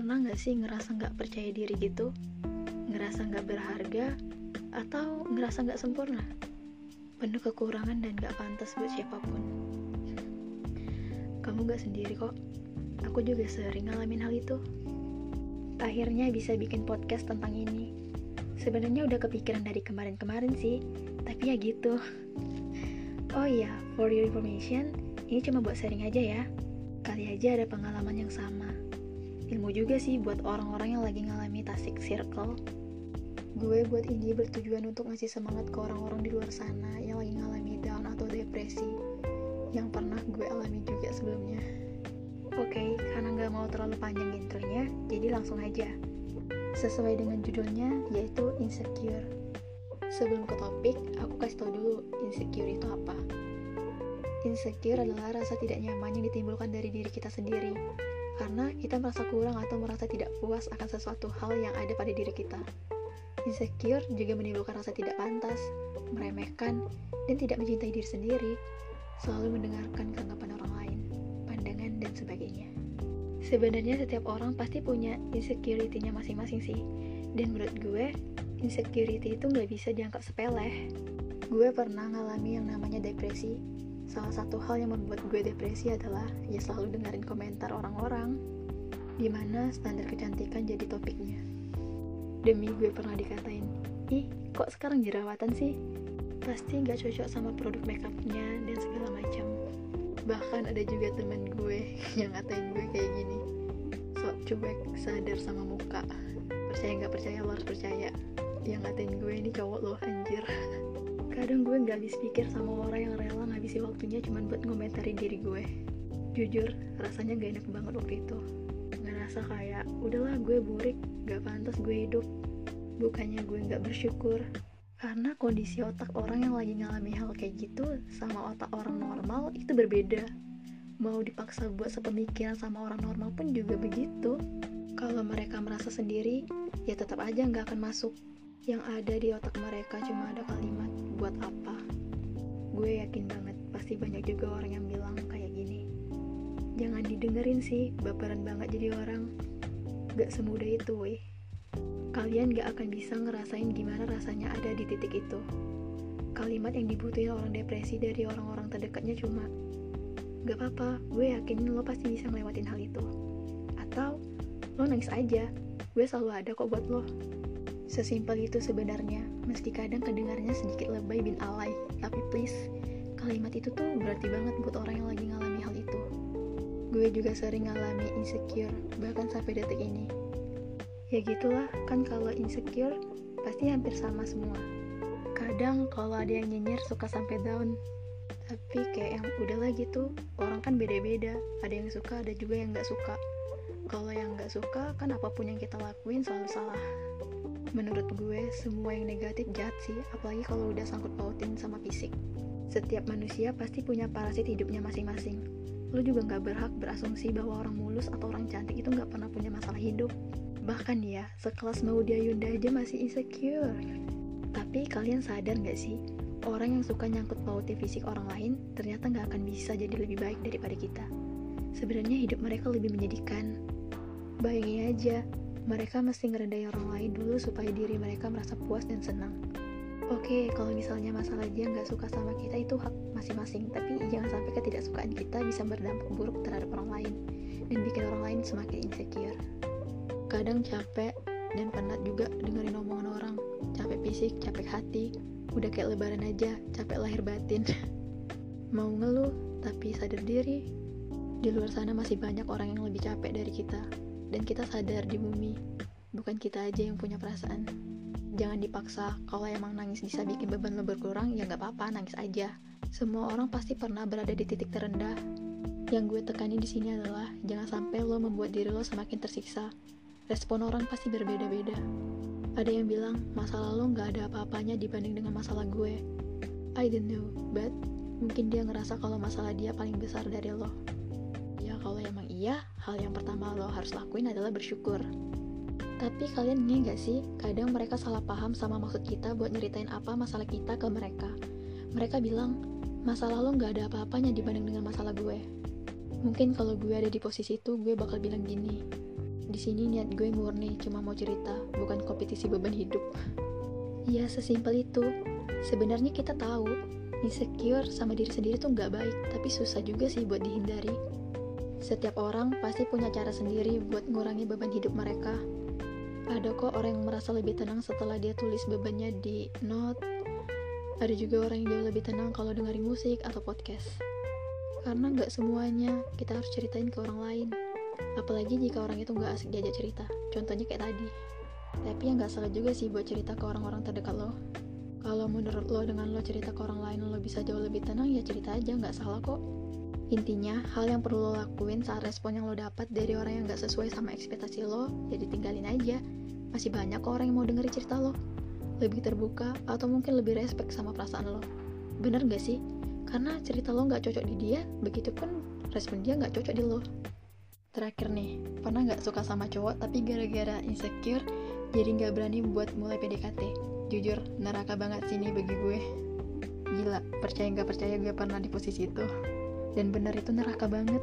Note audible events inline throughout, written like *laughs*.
pernah gak sih ngerasa gak percaya diri gitu? Ngerasa gak berharga? Atau ngerasa gak sempurna? Penuh kekurangan dan gak pantas buat siapa pun. Kamu gak sendiri kok. Aku juga sering ngalamin hal itu. Akhirnya bisa bikin podcast tentang ini. Sebenarnya udah kepikiran dari kemarin-kemarin sih, tapi ya gitu. Oh iya, for your information, ini cuma buat sharing aja ya. Kali aja ada pengalaman yang sama ilmu juga sih buat orang-orang yang lagi ngalami toxic circle gue buat ini bertujuan untuk ngasih semangat ke orang-orang di luar sana yang lagi ngalami down atau depresi yang pernah gue alami juga sebelumnya. Oke okay, karena nggak mau terlalu panjang intronya jadi langsung aja. Sesuai dengan judulnya yaitu insecure. Sebelum ke topik aku kasih tau dulu insecure itu apa. Insecure adalah rasa tidak nyaman yang ditimbulkan dari diri kita sendiri karena kita merasa kurang atau merasa tidak puas akan sesuatu hal yang ada pada diri kita. Insecure juga menimbulkan rasa tidak pantas, meremehkan, dan tidak mencintai diri sendiri, selalu mendengarkan keanggapan orang lain, pandangan, dan sebagainya. Sebenarnya setiap orang pasti punya insecurity-nya masing-masing sih, dan menurut gue, insecurity itu nggak bisa dianggap sepele. Gue pernah ngalami yang namanya depresi, Salah satu hal yang membuat gue depresi adalah ya selalu dengerin komentar orang-orang. Di mana standar kecantikan jadi topiknya. Demi gue pernah dikatain Ih, kok sekarang jerawatan sih? Pasti gak cocok sama produk makeupnya dan segala macam. Bahkan ada juga temen gue *laughs* yang ngatain gue kayak gini Sok cuek, sadar sama muka. Percaya gak percaya, lo harus percaya. Yang ngatain gue ini cowok loh, anjir *laughs* Kadang gue gak habis pikir sama orang yang rela ngabisi waktunya cuma buat ngomentarin diri gue. Jujur, rasanya gak enak banget waktu itu. Ngerasa kayak, udahlah gue burik, gak pantas gue hidup. Bukannya gue gak bersyukur. Karena kondisi otak orang yang lagi ngalami hal kayak gitu sama otak orang normal itu berbeda. Mau dipaksa buat sepemikiran sama orang normal pun juga begitu. Kalau mereka merasa sendiri, ya tetap aja gak akan masuk yang ada di otak mereka cuma ada kalimat buat apa? Gue yakin banget pasti banyak juga orang yang bilang kayak gini. Jangan didengerin sih baperan banget jadi orang. Gak semudah itu weh. Kalian gak akan bisa ngerasain gimana rasanya ada di titik itu. Kalimat yang dibutuhin orang depresi dari orang-orang terdekatnya cuma gak apa-apa gue yakin lo pasti bisa ngelewatin hal itu. Atau lo nangis aja gue selalu ada kok buat lo Sesimpel itu sebenarnya, meski kadang kedengarnya sedikit lebay bin alay, tapi please, kalimat itu tuh berarti banget buat orang yang lagi ngalami hal itu. Gue juga sering ngalami insecure, bahkan sampai detik ini. Ya gitulah, kan kalau insecure, pasti hampir sama semua. Kadang kalau ada yang nyinyir suka sampai down, tapi kayak yang udahlah gitu, orang kan beda-beda, ada yang suka, ada juga yang gak suka. Kalau yang gak suka, kan apa pun yang kita lakuin selalu salah menurut gue semua yang negatif jahat sih apalagi kalau udah sangkut pautin sama fisik. Setiap manusia pasti punya parasit hidupnya masing-masing. Lo juga gak berhak berasumsi bahwa orang mulus atau orang cantik itu gak pernah punya masalah hidup. Bahkan ya sekelas Maudia Yunda aja masih insecure. Tapi kalian sadar gak sih orang yang suka nyangkut pautin fisik orang lain ternyata gak akan bisa jadi lebih baik daripada kita. Sebenarnya hidup mereka lebih menyedihkan. Bayangin aja mereka mesti ngerendahin orang lain dulu supaya diri mereka merasa puas dan senang. Oke, okay, kalau misalnya masalah dia nggak suka sama kita itu hak masing-masing, tapi jangan sampai ketidaksukaan kita bisa berdampak buruk terhadap orang lain dan bikin orang lain semakin insecure. Kadang capek dan penat juga dengerin omongan orang, capek fisik, capek hati, udah kayak lebaran aja, capek lahir batin. *laughs* Mau ngeluh, tapi sadar diri, di luar sana masih banyak orang yang lebih capek dari kita dan kita sadar di bumi bukan kita aja yang punya perasaan. Jangan dipaksa kalau emang nangis bisa bikin beban lo berkurang ya nggak apa-apa nangis aja. Semua orang pasti pernah berada di titik terendah. Yang gue tekani di sini adalah jangan sampai lo membuat diri lo semakin tersiksa. Respon orang pasti berbeda-beda. Ada yang bilang masalah lo nggak ada apa-apanya dibanding dengan masalah gue. I don't know but mungkin dia ngerasa kalau masalah dia paling besar dari lo. Kalau emang iya, hal yang pertama lo harus lakuin adalah bersyukur. Tapi kalian nge gak sih, kadang mereka salah paham sama maksud kita buat nyeritain apa masalah kita ke mereka. Mereka bilang, masalah lo gak ada apa-apanya dibanding dengan masalah gue. Mungkin kalau gue ada di posisi itu, gue bakal bilang gini, Di sini niat gue murni cuma mau cerita, bukan kompetisi beban hidup. Iya, sesimpel itu. Sebenarnya kita tahu, insecure sama diri sendiri tuh nggak baik, tapi susah juga sih buat dihindari. Setiap orang pasti punya cara sendiri buat ngurangi beban hidup mereka. Ada kok orang yang merasa lebih tenang setelah dia tulis bebannya di note. Ada juga orang yang jauh lebih tenang kalau dengerin musik atau podcast. Karena nggak semuanya kita harus ceritain ke orang lain. Apalagi jika orang itu nggak asik diajak cerita. Contohnya kayak tadi. Tapi yang nggak salah juga sih buat cerita ke orang-orang terdekat lo. Kalau menurut lo dengan lo cerita ke orang lain lo bisa jauh lebih tenang ya cerita aja nggak salah kok. Intinya, hal yang perlu lo lakuin saat respon yang lo dapat dari orang yang gak sesuai sama ekspektasi lo, ya ditinggalin aja. Masih banyak kok orang yang mau dengerin cerita lo. Lebih terbuka, atau mungkin lebih respect sama perasaan lo. Bener gak sih? Karena cerita lo gak cocok di dia, begitupun respon dia gak cocok di lo. Terakhir nih, pernah gak suka sama cowok tapi gara-gara insecure, jadi gak berani buat mulai PDKT? Jujur, neraka banget sih ini bagi gue. Gila, percaya gak percaya gue pernah di posisi itu dan benar itu neraka banget.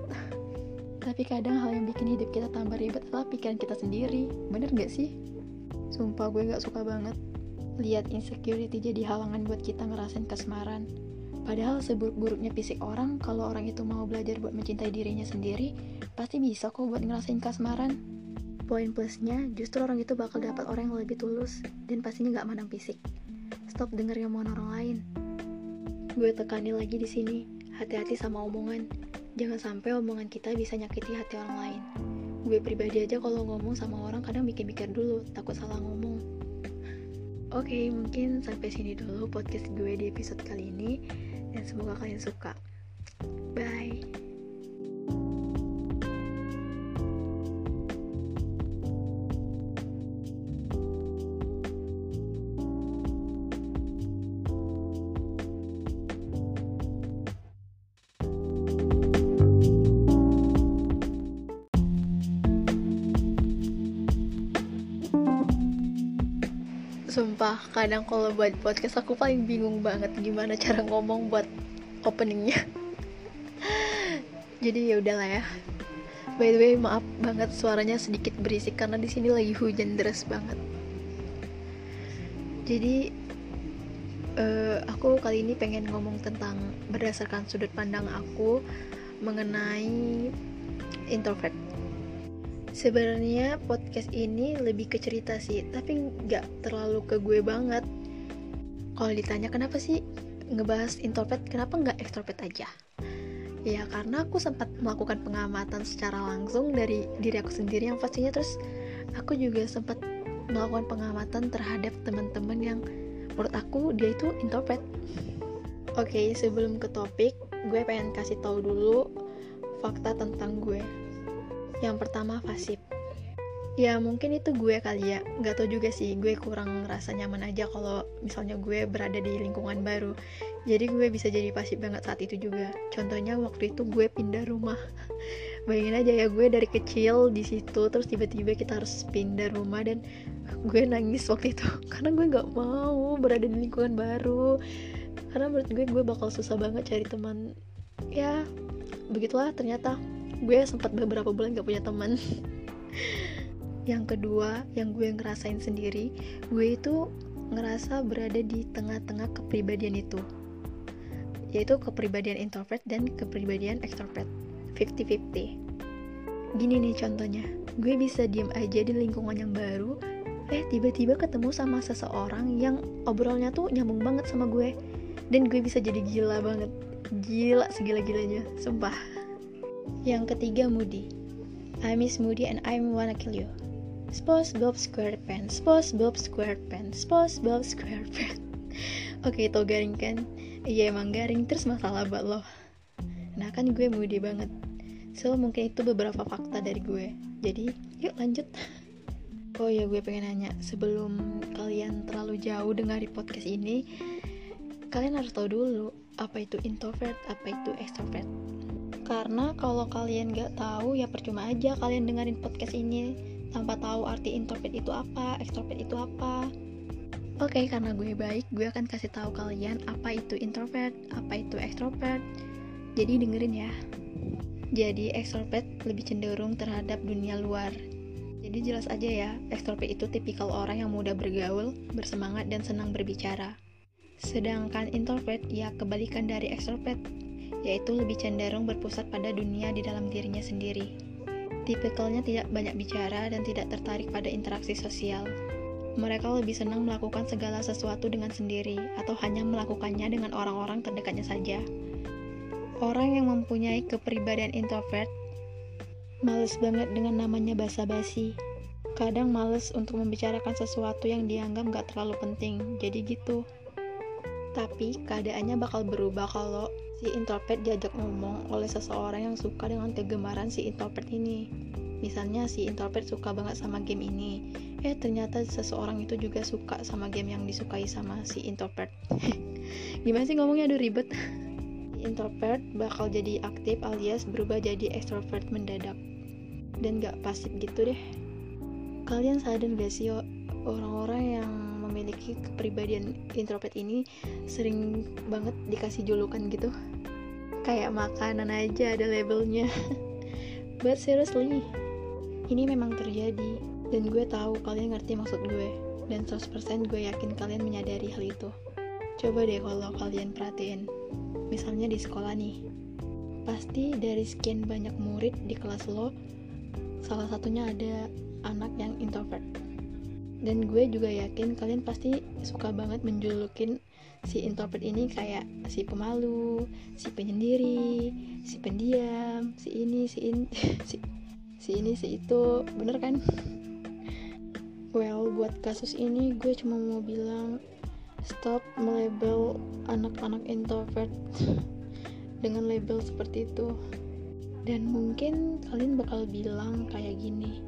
Tapi kadang hal yang bikin hidup kita tambah ribet adalah pikiran kita sendiri. Bener gak sih? sumpah gue gak suka banget lihat insecurity jadi halangan buat kita ngerasain kesemaran. Padahal seburuk-buruknya fisik orang kalau orang itu mau belajar buat mencintai dirinya sendiri pasti bisa kok buat ngerasain kasmaran poin plusnya justru orang itu bakal dapat orang yang lebih tulus dan pastinya gak mandang fisik. Stop denger mau orang lain. Gue tekanin lagi di sini hati-hati sama omongan. Jangan sampai omongan kita bisa nyakiti hati orang lain. Gue pribadi aja kalau ngomong sama orang kadang mikir-mikir dulu, takut salah ngomong. Oke, okay, mungkin sampai sini dulu podcast gue di episode kali ini dan semoga kalian suka. Kadang kalau buat podcast aku paling bingung banget gimana cara ngomong buat openingnya. *laughs* Jadi ya udahlah ya. By the way, maaf banget suaranya sedikit berisik karena di sini lagi hujan deras banget. Jadi uh, aku kali ini pengen ngomong tentang berdasarkan sudut pandang aku mengenai introvert sebenarnya podcast ini lebih ke cerita sih tapi nggak terlalu ke gue banget. Kalau ditanya kenapa sih ngebahas introvert kenapa nggak extrovert aja? Ya karena aku sempat melakukan pengamatan secara langsung dari diri aku sendiri yang pastinya. Terus aku juga sempat melakukan pengamatan terhadap teman-teman yang menurut aku dia itu introvert. Oke okay, sebelum ke topik gue pengen kasih tahu dulu fakta tentang gue yang pertama pasif. Ya mungkin itu gue kali ya, nggak tau juga sih, gue kurang rasa nyaman aja kalau misalnya gue berada di lingkungan baru. Jadi gue bisa jadi pasif banget saat itu juga. Contohnya waktu itu gue pindah rumah. *laughs* Bayangin aja ya gue dari kecil di situ, terus tiba-tiba kita harus pindah rumah dan gue nangis waktu itu *laughs* karena gue nggak mau berada di lingkungan baru. Karena menurut gue gue bakal susah banget cari teman. Ya begitulah ternyata gue sempat beberapa bulan gak punya teman. *laughs* Yang kedua yang gue ngerasain sendiri gue itu ngerasa berada di tengah-tengah kepribadian itu. Yaitu kepribadian introvert dan kepribadian extrovert 50-50 gini nih contohnya gue bisa diem aja di lingkungan yang baru eh tiba-tiba ketemu sama seseorang yang obrolnya tuh nyambung banget sama gue. Dan gue bisa jadi gila banget. Gila segila-gilanya sumpah yang ketiga Moody. I miss Moody and I wanna kill you. SpongeBob SquarePants, SpongeBob SquarePants, SpongeBob SquarePants. *laughs* Oke, itu garing kan? Iya emang garing, terus masalah buat lo. Nah kan gue moody banget. So mungkin itu beberapa fakta dari gue. Jadi yuk lanjut. *laughs* Oh ya gue pengen nanya, sebelum kalian terlalu jauh dengar di podcast ini, kalian harus tahu dulu apa itu introvert, apa itu extrovert karena kalau kalian gak tahu ya percuma aja kalian dengerin podcast ini tanpa tahu arti introvert itu apa, extrovert itu apa. Oke, okay, karena gue baik, gue akan kasih tahu kalian apa itu introvert, apa itu extrovert. Jadi dengerin ya. Jadi extrovert lebih cenderung terhadap dunia luar. Jadi jelas aja ya, ekstrovert itu tipikal orang yang mudah bergaul, bersemangat, dan senang berbicara. Sedangkan introvert ya kebalikan dari ekstrovert, yaitu lebih cenderung berpusat pada dunia di dalam dirinya sendiri. Tipikalnya tidak banyak bicara dan tidak tertarik pada interaksi sosial. Mereka lebih senang melakukan segala sesuatu dengan sendiri atau hanya melakukannya dengan orang-orang terdekatnya saja. Orang yang mempunyai kepribadian introvert males banget dengan namanya basa-basi. Kadang males untuk membicarakan sesuatu yang dianggap gak terlalu penting, jadi gitu. Tapi keadaannya bakal berubah kalau si introvert diajak ngomong oleh seseorang yang suka dengan kegemaran si introvert ini. Misalnya si introvert suka banget sama game ini, eh ternyata seseorang itu juga suka sama game yang disukai sama si introvert. *laughs* Gimana sih ngomongnya aduh ribet. introvert bakal jadi aktif alias berubah jadi extrovert mendadak dan gak pasif gitu deh. Kalian sadar gak sih orang-orang yang memiliki kepribadian introvert ini sering banget dikasih julukan gitu. Kayak makanan aja ada labelnya. *laughs* But seriously ini memang terjadi, dan gue tahu kalian ngerti maksud gue, dan 100% gue yakin kalian menyadari hal itu. Coba deh kalau kalian perhatiin, misalnya di sekolah nih, pasti dari sekian banyak murid di kelas lo, salah satunya ada anak yang introvert. Dan gue juga yakin kalian pasti suka banget menjulukin si introvert ini kayak si pemalu, si penyendiri, si pendiam, si ini, si ini, *laughs* si si ini si itu. Bener kan? Well buat kasus ini gue cuma mau bilang stop melabel anak-anak introvert *laughs* dengan label seperti itu. Dan mungkin kalian bakal bilang kayak gini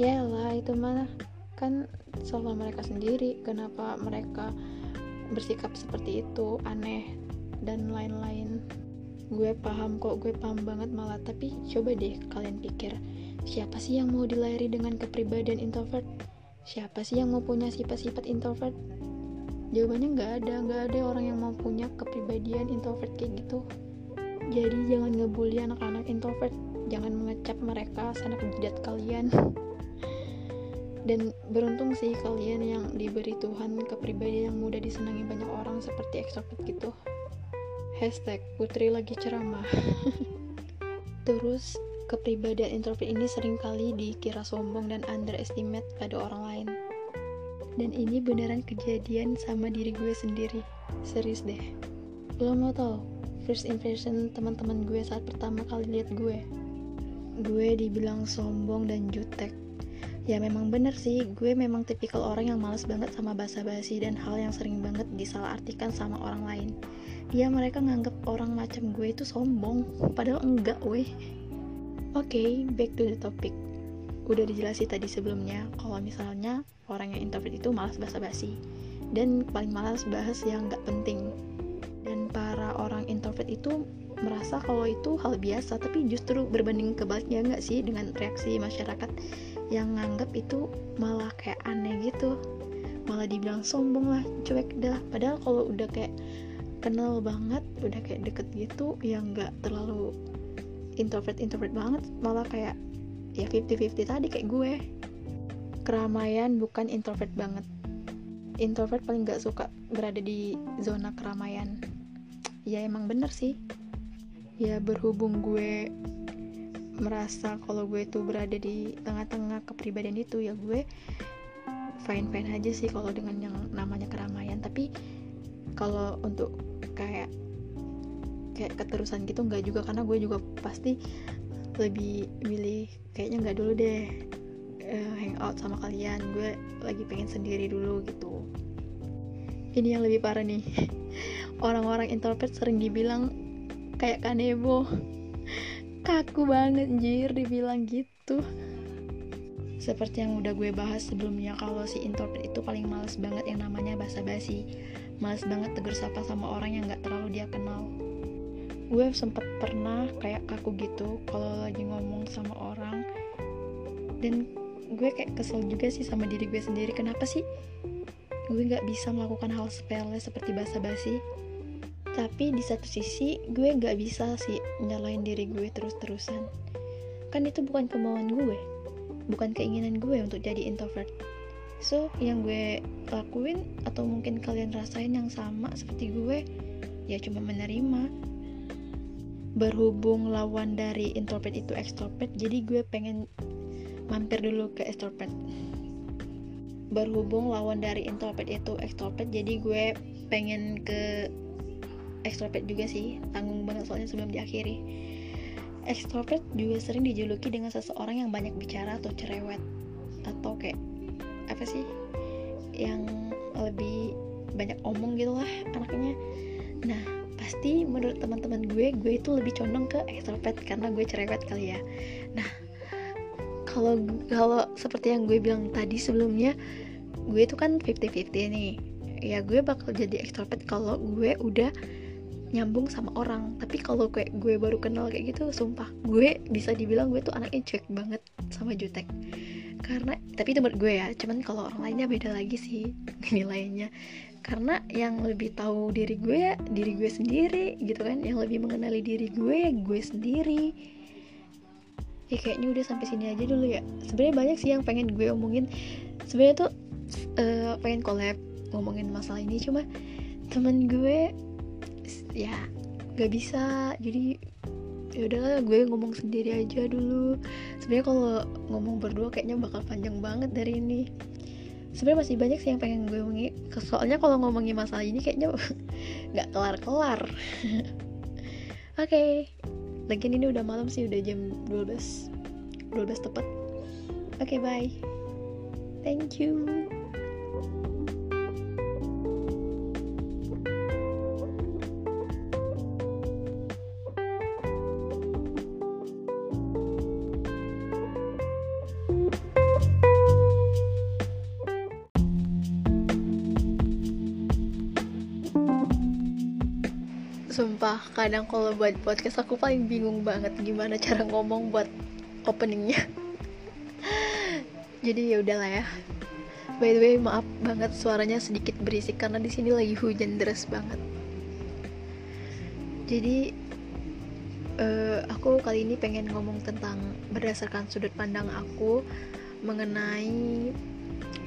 ya lah itu mana kan salah mereka sendiri kenapa mereka bersikap seperti itu aneh dan lain-lain. Gue paham kok gue paham banget malah. Tapi coba deh kalian pikir siapa sih yang mau dilayari dengan kepribadian introvert? Siapa sih yang mau punya sifat-sifat introvert? Jawabannya nggak ada nggak ada orang yang mau punya kepribadian introvert kayak gitu. Jadi jangan ngebully anak-anak introvert. Jangan mengecap mereka sanak jidat kalian *laughs* dan beruntung sih kalian yang diberi Tuhan kepribadian yang mudah disenangi banyak orang seperti extrovert gitu Hashtag Putri lagi ceramah. *laughs* Terus, kepribadian introvert ini sering kali dikira sombong dan underestimate pada orang lain. Dan ini beneran kejadian sama diri gue sendiri. Serius deh. Lo mau tau first impression teman-teman gue saat pertama kali lihat gue? Gue dibilang sombong dan jutek. Ya memang bener sih, gue memang tipikal orang yang males banget sama basa-basi dan hal yang sering banget disalahartikan sama orang lain. Ya mereka nganggap orang macam gue itu sombong. Padahal enggak weh. Oke okay, back to the topic. Udah dijelasin tadi sebelumnya kalau misalnya orang yang introvert itu malas basa-basi. Dan paling malas bahas yang nggak penting. Dan para orang introvert itu merasa kalau itu hal biasa tapi justru berbanding kebaliknya nggak sih dengan reaksi masyarakat yang nganggap itu malah kayak aneh gitu. Malah dibilang sombong lah cuek dah. Padahal kalau udah kayak kenal banget udah kayak deket gitu yang nggak terlalu introvert introvert banget. Malah kayak ya 50-50 tadi kayak gue. Keramaian bukan introvert banget. Introvert paling nggak suka berada di zona keramaian. Ya emang bener sih. Ya berhubung gue merasa kalau gue itu berada di tengah-tengah kepribadian itu ya gue fine fine aja sih kalau dengan yang namanya keramaian. Tapi kalau untuk kayak kayak keterusan gitu nggak juga karena gue juga pasti lebih milih kayaknya nggak dulu deh uh, hangout sama kalian. Gue lagi pengen sendiri dulu gitu. Ini yang lebih parah nih. *laughs* Orang-orang introvert sering dibilang kayak kanebo kaku banget jir dibilang gitu. Seperti yang udah gue bahas sebelumnya kalau si introvert itu paling males banget yang namanya basa-basi. Males banget tegur sapa sama orang yang gak terlalu dia kenal. Gue sempet pernah kayak kaku gitu kalau lagi ngomong sama orang. Dan gue kayak kesel juga sih sama diri gue sendiri. Kenapa sih gue gak bisa melakukan hal sepele seperti basa-basi tapi di satu sisi gue gak bisa sih nyalain diri gue terus-terusan. Kan itu bukan kemauan gue. Bukan keinginan gue untuk jadi introvert. So yang gue lakuin atau mungkin kalian rasain yang sama seperti gue ya cuma menerima. Berhubung lawan dari introvert itu extrovert jadi gue pengen mampir dulu ke extrovert. Berhubung lawan dari introvert itu extrovert jadi gue pengen ke extrovert juga sih tanggung banget soalnya sebelum diakhiri. Extrovert juga sering dijuluki dengan seseorang yang banyak bicara atau cerewet. Atau kayak apa sih yang lebih banyak omong gitu lah anaknya. Nah pasti menurut teman-teman gue gue itu lebih condong ke extrovert karena gue cerewet kali ya. Nah kalau kalau seperti yang gue bilang tadi sebelumnya gue itu kan 50-50 nih. Ya gue bakal jadi extrovert kalau gue udah nyambung sama orang. Tapi kalau kayak gue baru kenal kayak gitu sumpah gue bisa dibilang gue tuh anaknya cuek banget sama jutek. Karena tapi itu gue ya cuman kalau orang lainnya beda lagi sih *laughs* nilainya. Karena yang lebih tahu diri gue ya diri gue sendiri gitu kan. Yang lebih mengenali diri gue ya gue sendiri. Ya kayaknya udah sampai sini aja dulu ya. Sebenarnya banyak sih yang pengen gue omongin. Sebenarnya tuh uh, pengen collab ngomongin masalah ini. Cuma temen gue ya gak bisa. Jadi ya udahlah gue ngomong sendiri aja dulu. Sebenarnya kalau ngomong berdua kayaknya bakal panjang banget dari ini. Sebenarnya masih banyak sih yang pengen gue omongin. Soalnya kalau ngomongin masalah ini kayaknya *laughs* nggak kelar kelar *laughs* oke okay. lagian ini udah malam sih udah jam 12 12 tepat. Oke okay, bye. Thank you kadang kalau buat podcast aku paling bingung banget gimana cara ngomong buat openingnya. *laughs* Jadi ya udahlah ya. By the way, maaf banget suaranya sedikit berisik karena di sini lagi hujan deras banget. Jadi uh, aku kali ini pengen ngomong tentang berdasarkan sudut pandang aku mengenai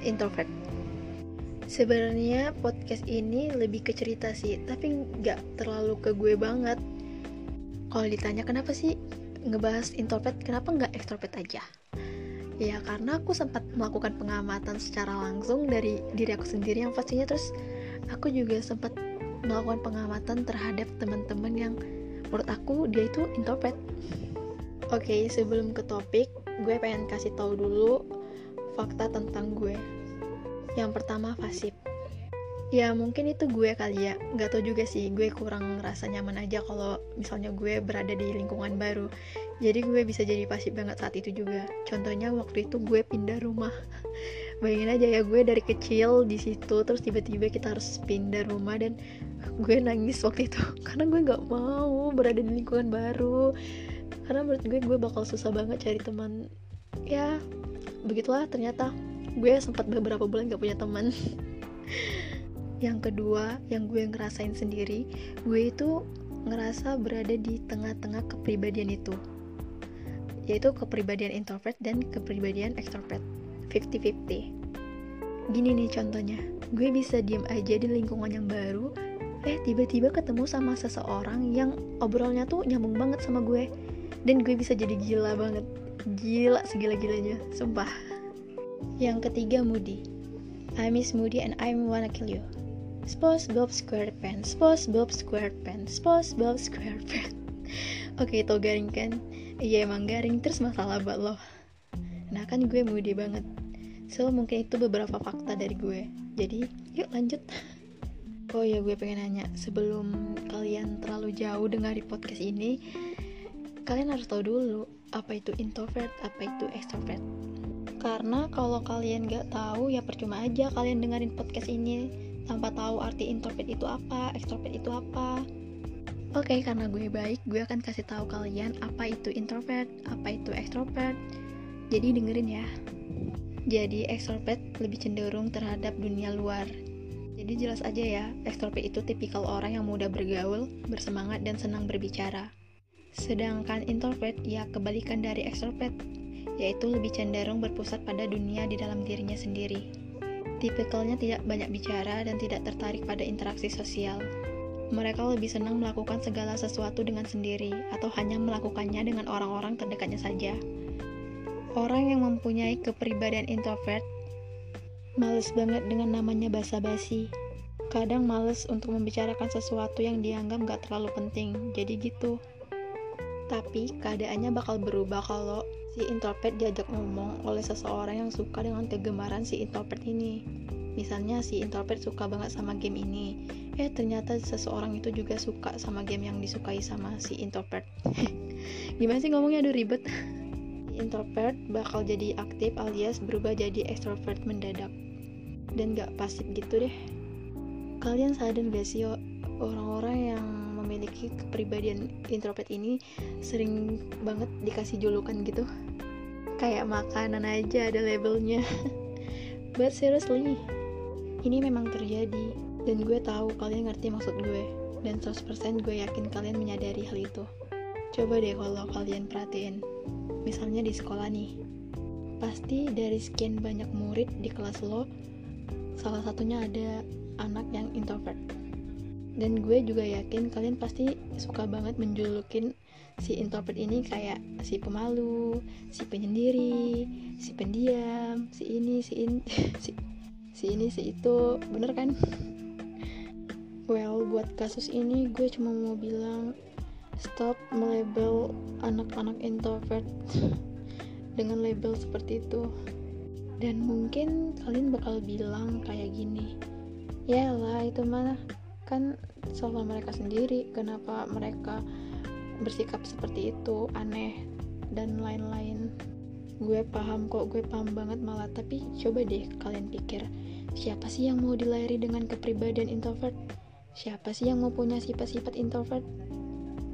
introvert sebenarnya podcast ini lebih ke cerita sih tapi nggak terlalu ke gue banget. Kalau ditanya kenapa sih ngebahas introvert kenapa nggak extrovert aja? Ya karena aku sempat melakukan pengamatan secara langsung dari diri aku sendiri yang pastinya. Terus aku juga sempat melakukan pengamatan terhadap teman-teman yang menurut aku dia itu introvert. Oke okay, sebelum ke topik gue pengen kasih tahu dulu fakta tentang gue yang pertama pasif. Ya mungkin itu gue kali ya, nggak tau juga sih, gue kurang ngerasa nyaman aja kalau misalnya gue berada di lingkungan baru. Jadi gue bisa jadi pasif banget saat itu juga. Contohnya waktu itu gue pindah rumah. *laughs* Bayangin aja ya gue dari kecil di situ, terus tiba-tiba kita harus pindah rumah dan gue nangis waktu itu *laughs* karena gue nggak mau berada di lingkungan baru. Karena menurut gue gue bakal susah banget cari teman. Ya begitulah ternyata gue sempat beberapa bulan gak punya teman. *laughs* Yang kedua yang gue ngerasain sendiri gue itu ngerasa berada di tengah-tengah kepribadian itu. Yaitu kepribadian introvert dan kepribadian extrovert. 50-50 gini nih contohnya gue bisa diem aja di lingkungan yang baru eh tiba-tiba ketemu sama seseorang yang obrolnya tuh nyambung banget sama gue. Dan gue bisa jadi gila banget. Gila segila-gilanya sumpah yang ketiga Moody. I miss Moody and I wanna kill you. SpongeBob SquarePants, SpongeBob SquarePants, SpongeBob SquarePants. *laughs* Oke, itu garing kan? Iya emang garing terus masalah buat lo. Nah kan gue moody banget. So mungkin itu beberapa fakta dari gue. Jadi yuk lanjut. *laughs* Oh ya gue pengen nanya sebelum kalian terlalu jauh dengar podcast ini, kalian harus tahu dulu apa itu introvert, apa itu extrovert karena kalau kalian gak tahu ya percuma aja kalian dengerin podcast ini tanpa tahu arti introvert itu apa, extrovert itu apa. Oke, okay, karena gue baik, gue akan kasih tahu kalian apa itu introvert, apa itu extrovert. Jadi dengerin ya. Jadi extrovert lebih cenderung terhadap dunia luar. Jadi jelas aja ya, extrovert itu tipikal orang yang mudah bergaul, bersemangat dan senang berbicara. Sedangkan introvert ya kebalikan dari extrovert, yaitu lebih cenderung berpusat pada dunia di dalam dirinya sendiri. Tipikalnya tidak banyak bicara dan tidak tertarik pada interaksi sosial. Mereka lebih senang melakukan segala sesuatu dengan sendiri atau hanya melakukannya dengan orang-orang terdekatnya saja. Orang yang mempunyai kepribadian introvert males banget dengan namanya basa-basi. Kadang males untuk membicarakan sesuatu yang dianggap gak terlalu penting, jadi gitu. Tapi keadaannya bakal berubah kalau si introvert diajak ngomong oleh seseorang yang suka dengan kegemaran si introvert ini. Misalnya si introvert suka banget sama game ini, eh ternyata seseorang itu juga suka sama game yang disukai sama si introvert. *laughs* Gimana sih ngomongnya? Aduh ribet. *laughs* Introvert bakal jadi aktif alias berubah jadi extrovert mendadak. Dan gak pasif gitu deh. Kalian sadar gak sih orang-orang yang memiliki kepribadian introvert ini sering banget dikasih julukan gitu kayak makanan aja ada labelnya. *laughs* But seriously ini memang terjadi. Dan gue tahu kalian ngerti maksud gue. Dan 100% gue yakin kalian menyadari hal itu. Coba deh kalau kalian perhatiin. Misalnya di sekolah nih. Pasti dari sekian banyak murid di kelas lo salah satunya ada anak yang introvert. Dan gue juga yakin kalian pasti suka banget menjulukin si introvert ini kayak si pemalu, si penyendiri, si pendiam, si ini, si ini, *laughs* si, si ini, si itu, bener kan? Well, buat kasus ini gue cuma mau bilang stop melabel anak-anak introvert *laughs* dengan label seperti itu. Dan mungkin kalian bakal bilang kayak gini ya lah itu mana kan salah mereka sendiri. Kenapa mereka bersikap seperti itu aneh dan lain-lain. Gue paham kok gue paham banget malah. Tapi coba deh kalian pikir siapa sih yang mau dilahiri dengan kepribadian introvert? Siapa sih yang mau punya sifat-sifat introvert?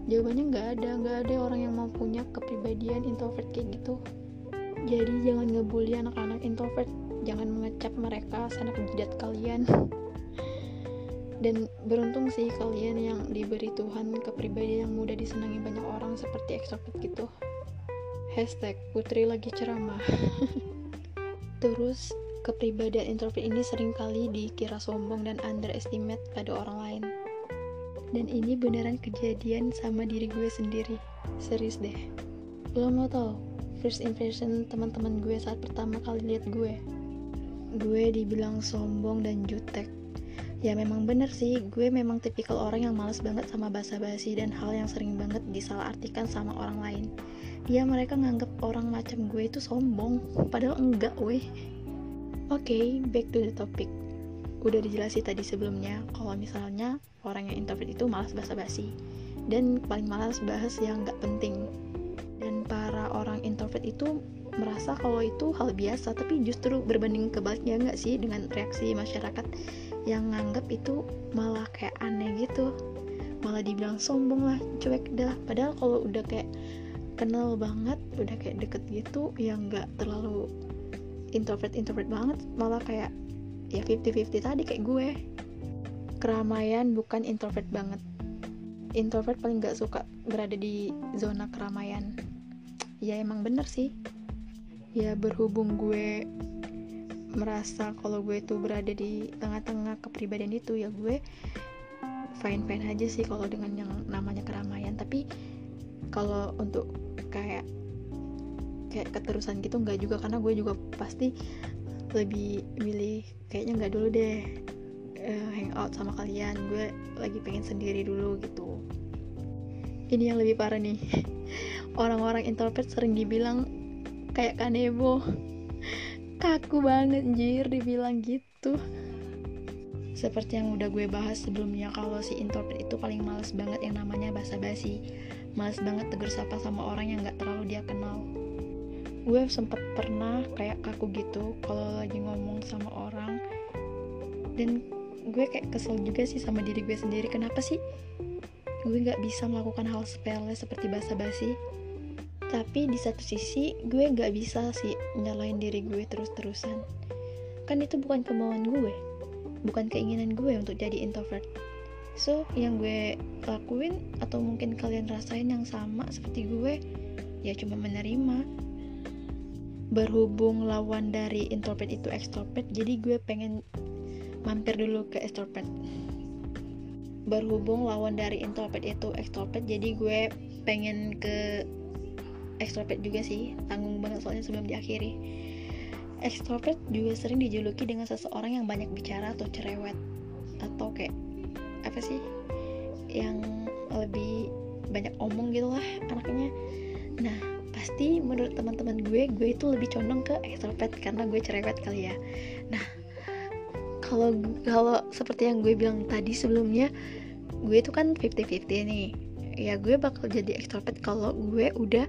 Jawabannya nggak ada nggak ada orang yang mau punya kepribadian introvert kayak gitu. Jadi jangan ngebully anak-anak introvert. Jangan mengecap mereka sanak jidat kalian *laughs* dan beruntung sih kalian yang diberi Tuhan kepribadian yang mudah disenangi banyak orang seperti extrovert gitu. Hashtag putri lagi ceramah. *laughs* Terus kepribadian introvert ini sering kali dikira sombong dan underestimate pada orang lain. Dan ini beneran kejadian sama diri gue sendiri. Serius deh. Lo mau tau first impression teman-teman gue saat pertama kali lihat gue? Gue dibilang sombong dan jutek ya memang bener sih. Gue memang tipikal orang yang males banget sama basa-basi dan hal yang sering banget disalahartikan sama orang lain. Ya mereka nganggap orang macam gue itu sombong. Padahal enggak weh. Oke okay, back to the topic. Udah dijelasin tadi sebelumnya kalau misalnya orang yang introvert itu malas basa-basi. Dan paling malas bahas yang nggak penting. Dan para orang introvert itu merasa kalau itu hal biasa tapi justru berbanding kebaliknya nggak sih dengan reaksi masyarakat yang nganggap itu malah kayak aneh gitu. Malah dibilang sombong lah cuek dah. Padahal kalau udah kayak kenal banget udah kayak deket gitu yang nggak terlalu introvert introvert banget. Malah kayak ya 50-50 tadi kayak gue. Keramaian bukan introvert banget. Introvert paling gak suka berada di zona keramaian. Ya emang bener sih. Ya berhubung gue merasa kalau gue tuh berada di tengah-tengah kepribadian itu ya gue fine fine aja sih kalau dengan yang namanya keramaian. Tapi kalau untuk kayak kayak keterusan gitu nggak juga karena gue juga pasti lebih milih kayaknya nggak dulu deh uh, hangout sama kalian. Gue lagi pengen sendiri dulu gitu. Ini yang lebih parah nih. *laughs* Orang-orang introvert sering dibilang kayak kanebo kaku banget jir dibilang gitu. Seperti yang udah gue bahas sebelumnya kalau si introvert itu paling males banget yang namanya basa-basi. Males banget tegur sapa sama orang yang gak terlalu dia kenal. Gue sempet pernah kayak kaku gitu kalau lagi ngomong sama orang. Dan gue kayak kesel juga sih sama diri gue sendiri. Kenapa sih gue nggak bisa melakukan hal sepele seperti basa-basi tapi di satu sisi gue nggak bisa sih nyalain diri gue terus-terusan. Kan itu bukan kemauan gue. Bukan keinginan gue untuk jadi introvert. So yang gue lakuin atau mungkin kalian rasain yang sama seperti gue ya cuma menerima. Berhubung lawan dari introvert itu extrovert jadi gue pengen mampir dulu ke extrovert. Berhubung lawan dari introvert itu extrovert jadi gue pengen ke extrovert juga sih tanggung banget soalnya sebelum diakhiri. Extrovert juga sering dijuluki dengan seseorang yang banyak bicara atau cerewet atau kayak apa sih yang lebih banyak omong gitu lah anaknya. Nah pasti menurut teman-teman gue gue itu lebih condong ke extrovert karena gue cerewet kali ya. Nah kalau kalau seperti yang gue bilang tadi sebelumnya gue itu kan 50-50 nih. Ya gue bakal jadi extrovert kalau gue udah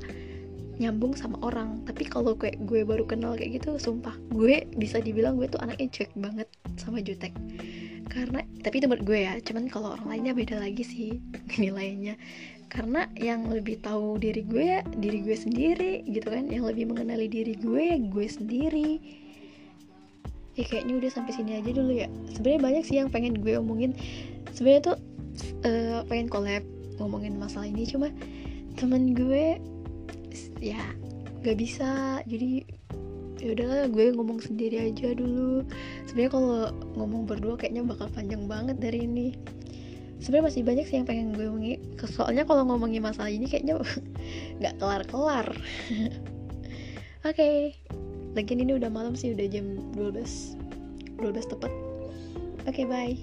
nyambung sama orang. Tapi kalau kayak gue baru kenal kayak gitu sumpah gue bisa dibilang gue tuh anaknya cuek banget sama jutek. Karena tapi itu menurut gue ya cuman kalau orang lainnya beda lagi sih *laughs* nilainya. Karena yang lebih tahu diri gue ya diri gue sendiri gitu kan. Yang lebih mengenali diri gue gue sendiri. Ya kayaknya udah sampai sini aja dulu ya. Sebenarnya banyak sih yang pengen gue omongin. Sebenarnya tuh uh, pengen collab ngomongin masalah ini. Cuma temen gue ya gak bisa. Jadi ya udahlah gue ngomong sendiri aja dulu. Sebenarnya kalau ngomong berdua kayaknya bakal panjang banget dari ini. Sebenarnya masih banyak sih yang pengen gue omongin. Soalnya kalau ngomongin masalah ini kayaknya *laughs* nggak kelar kelar *laughs* oke okay lagian ini udah malam sih udah jam 12 12 tepat. Oke okay, bye.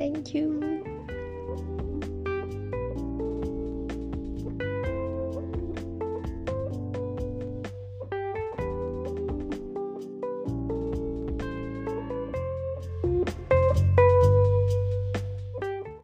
Thank you